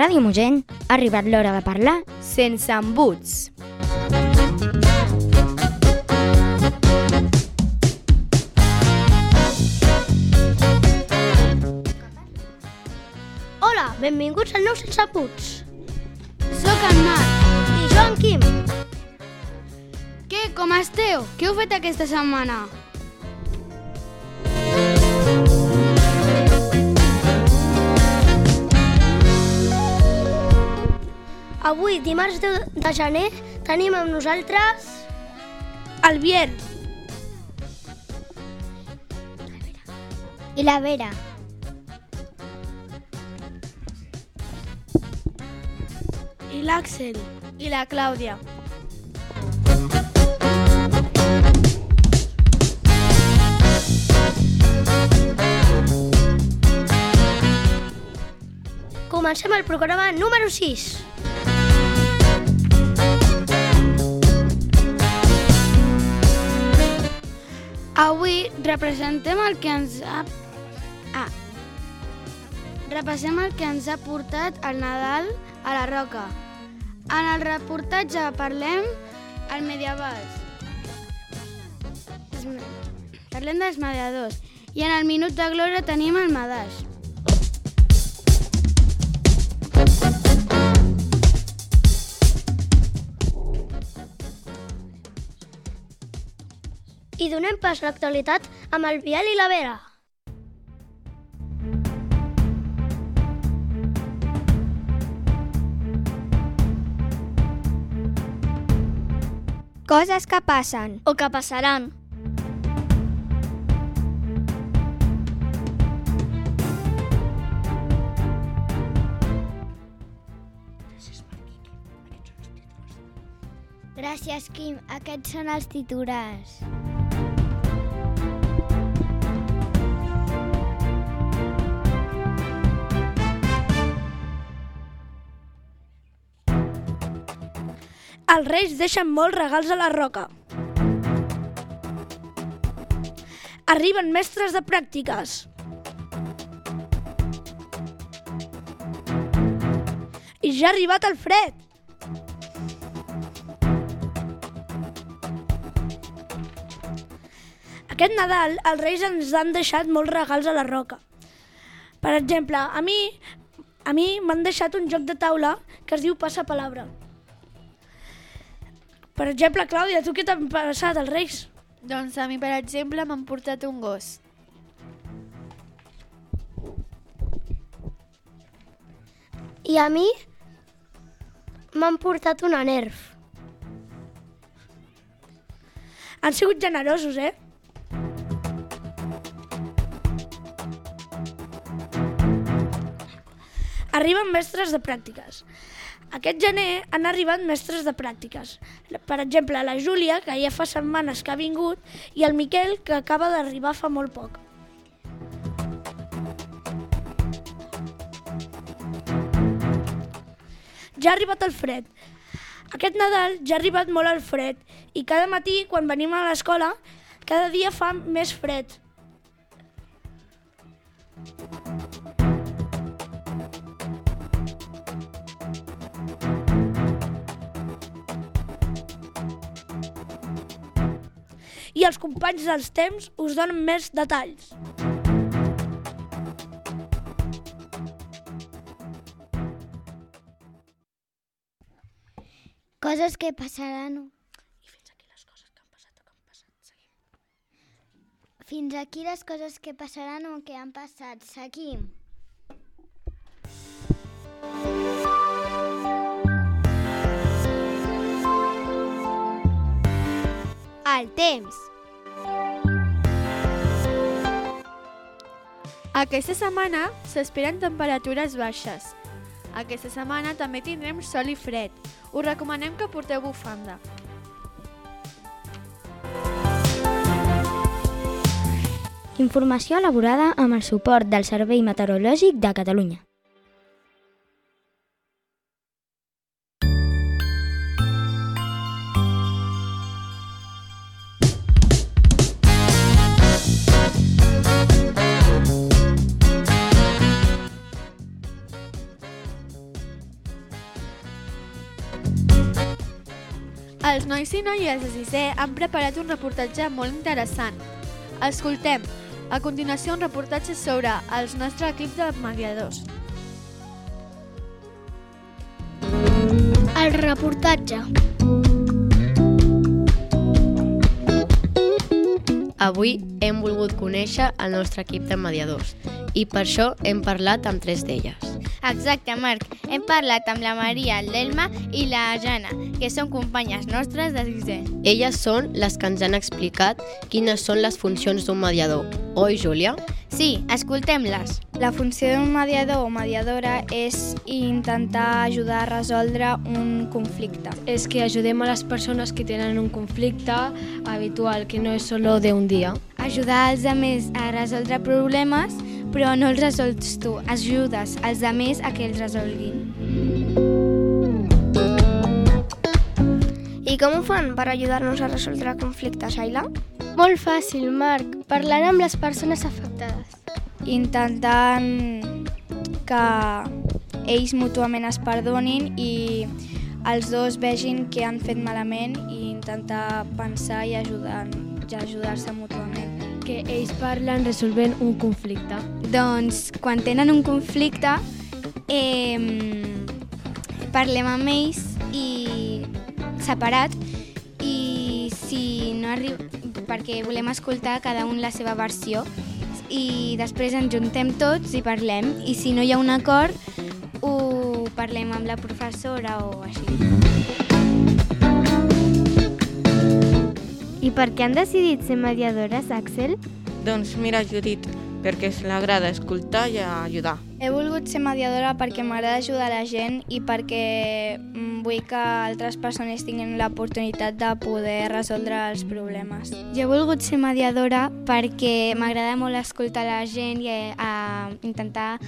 Ràdio Mogent ha arribat l'hora de parlar sense embuts. Hola, benvinguts al nou Sense Puts. Soc en Marc. I jo en Quim. Què, com esteu? Què heu fet aquesta setmana? Avui, dimarts 10 de gener, tenim amb nosaltres... El Biel. I la Vera. I l'Àxel. I la Clàudia. Comencem el programa número 6. Avui representem el que ens ha... Ah. Repassem el que ens ha portat el Nadal a la Roca. En el reportatge parlem el medievals. Els me- Parlem dels mediadors. I en el minut de glòria tenim el Madaix. I donem pas a l'actualitat amb el Biel i la Vera. Coses que passen. O que passaran. Gràcies, Quim. Aquests són els titulars. Els reis deixen molts regals a la roca. Arriben mestres de pràctiques. I ja ha arribat el fred. Aquest Nadal els reis ens han deixat molts regals a la roca. Per exemple, a mi a mi m'han deixat un joc de taula que es diu Passa Palabra. Per exemple, Clàudia, tu què t'han passat, els Reis? Doncs a mi, per exemple, m'han portat un gos. I a mi m'han portat una nerf. Han sigut generosos, eh? Arriben mestres de pràctiques. Aquest gener han arribat mestres de pràctiques. Per exemple, la Júlia, que ja fa setmanes que ha vingut, i el Miquel, que acaba d'arribar fa molt poc. Ja ha arribat el fred. Aquest Nadal ja ha arribat molt el fred i cada matí, quan venim a l'escola, cada dia fa més fred. I els companys dels temps us donen més detalls. Coses que passaran... Fins aquí les coses que passaran o que han passat. Seguim. El temps. Aquesta setmana s'esperen temperatures baixes. Aquesta setmana també tindrem sol i fred. Us recomanem que porteu bufanda. Informació elaborada amb el suport del Servei Meteorològic de Catalunya. Nois i noies de sisè han preparat un reportatge molt interessant. Escoltem. A continuació, un reportatge sobre els nostres equips de mediadors. El reportatge. Avui hem volgut conèixer el nostre equip de mediadors i per això hem parlat amb tres d'elles. Exacte, Marc. Hem parlat amb la Maria, l'Elma i la Jana, que són companyes nostres de sisè. Elles són les que ens han explicat quines són les funcions d'un mediador. Oi, Júlia? Sí, escoltem-les. La funció d'un mediador o mediadora és intentar ajudar a resoldre un conflicte. És que ajudem a les persones que tenen un conflicte habitual, que no és solo de un dia. Ajudar els altres a resoldre problemes, però no els resols tu, ajudes els altres a que els resolguin. I com ho fan per ajudar-nos a resoldre conflictes, Aila? Molt fàcil, Marc. Parlant amb les persones afectades. Intentant que ells mútuament es perdonin i els dos vegin què han fet malament i intentar pensar i ajudar i ajudar-se mútuament. Que ells parlen resolvent un conflicte. Doncs quan tenen un conflicte eh, parlem amb ells i separat i si no arriba perquè volem escoltar cada un la seva versió i després ens juntem tots i parlem i si no hi ha un acord ho parlem amb la professora o així. I per què han decidit ser mediadores, Axel? Doncs mira, Judit, perquè se l'agrada escoltar i ajudar. He volgut ser mediadora perquè m'agrada ajudar la gent i perquè mm, vull que altres persones tinguin l'oportunitat de poder resoldre els problemes. Jo he volgut ser mediadora perquè m'agrada molt escoltar la gent i eh, a intentar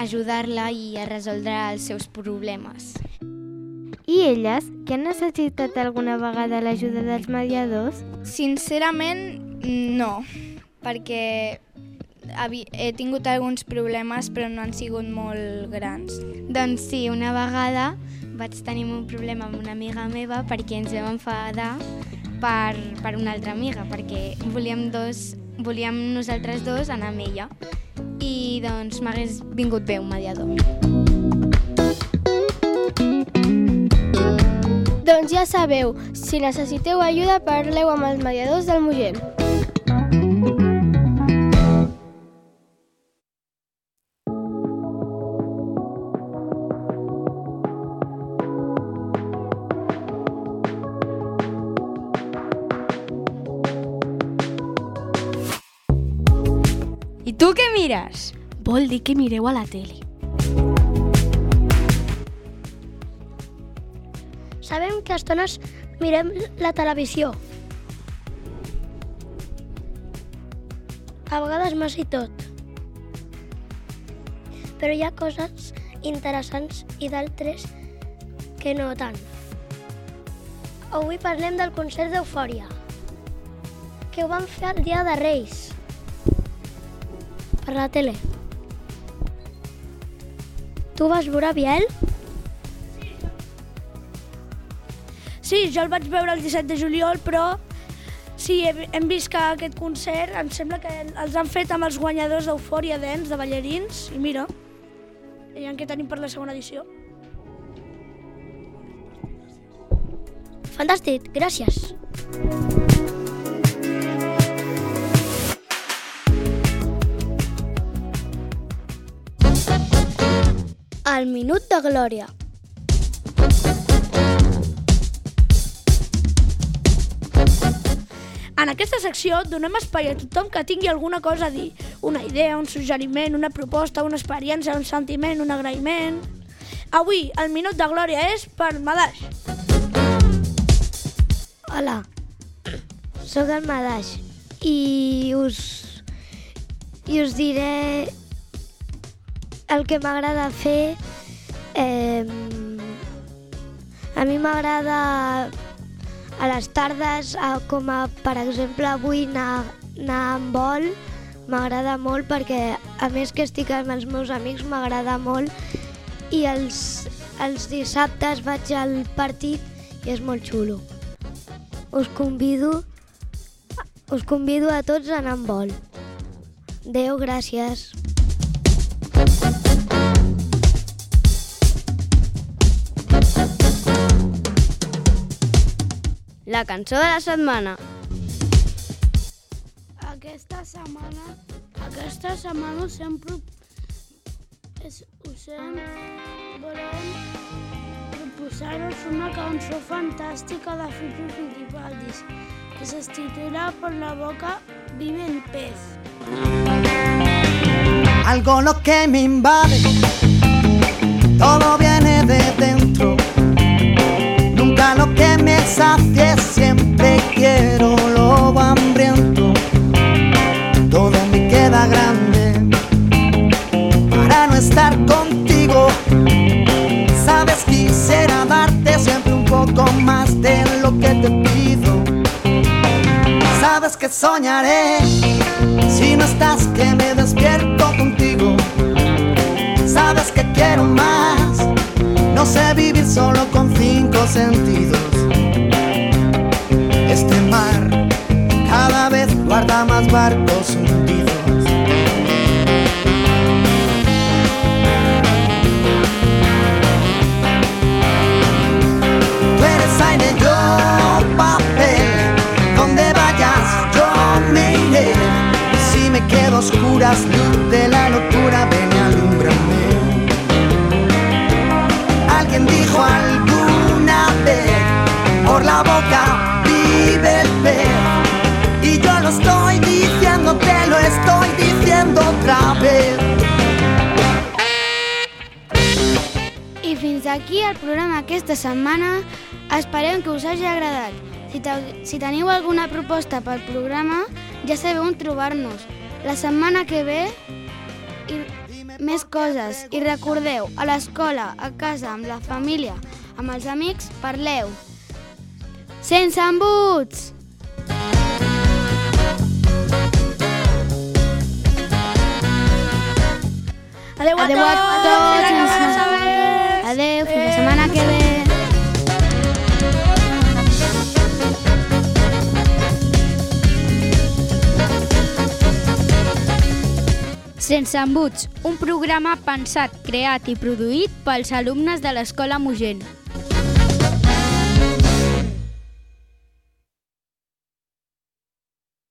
ajudar-la i a resoldre els seus problemes. I elles, que han necessitat alguna vegada l'ajuda dels mediadors? Sincerament, no, perquè he tingut alguns problemes però no han sigut molt grans. Doncs sí, una vegada vaig tenir un problema amb una amiga meva perquè ens vam enfadar per, per una altra amiga, perquè volíem, dos, volíem nosaltres dos anar amb ella i doncs m'hagués vingut bé un mediador. Doncs ja sabeu, si necessiteu ajuda parleu amb els mediadors del Mogent. I tu què mires? Vol dir que mireu a la tele. Que a estones mirem la televisió. A vegades massa i tot. Però hi ha coses interessants i d'altres que no tant. Avui parlem del concert d'Eufòria, que ho van fer el dia de Reis, per la tele. Tu vas veure Biel? Sí, jo el vaig veure el 17 de juliol, però sí, hem vist que aquest concert em sembla que els han fet amb els guanyadors d'Eufòria Dance, de ballarins, i mira, en què tenim per la segona edició. Fantàstic, gràcies. El minut de glòria. En aquesta secció donem espai a tothom que tingui alguna cosa a dir. Una idea, un suggeriment, una proposta, una experiència, un sentiment, un agraïment... Avui, el minut de glòria és per Madaix. Hola, sóc el Madaix i us, i us diré el que m'agrada fer. Eh, a mi m'agrada a les tardes, a, com a, per exemple avui anar, anar amb vol, m'agrada molt perquè a més que estic amb els meus amics m'agrada molt i els, els dissabtes vaig al partit i és molt xulo. us convido, us convido a tots a anar amb vol. Adéu, gràcies. La cançó de la setmana. Aquesta setmana, aquesta setmana us hem, pro... es, us hem volem proposar-vos una cançó fantàstica de Fito Fitipaldis que se titula Por la boca vive el pez. Algo lo que me invade, todo viene de dentro. Que me sacie, siempre quiero lo hambriento. Todo me queda grande para no estar contigo. Sabes, quisiera darte siempre un poco más de lo que te pido. Sabes que soñaré si no estás, que me despierto contigo. Sabes que quiero más. No sé vivir solo con cinco sentidos. Barcos hundidos. Tú eres aire, yo papel. Donde vayas, yo me iré. Si me quedo a oscuras, de la locura, fins aquí el programa aquesta setmana. Esperem que us hagi agradat. Si, te, si teniu alguna proposta pel programa, ja sabeu on trobar-nos. La setmana que ve, i més coses. I recordeu, a l'escola, a casa, amb la família, amb els amics, parleu. Sense embuts! Adéu a Adéu a tots! tots! Sense embuts, un programa pensat, creat i produït pels alumnes de l'Escola Mogent.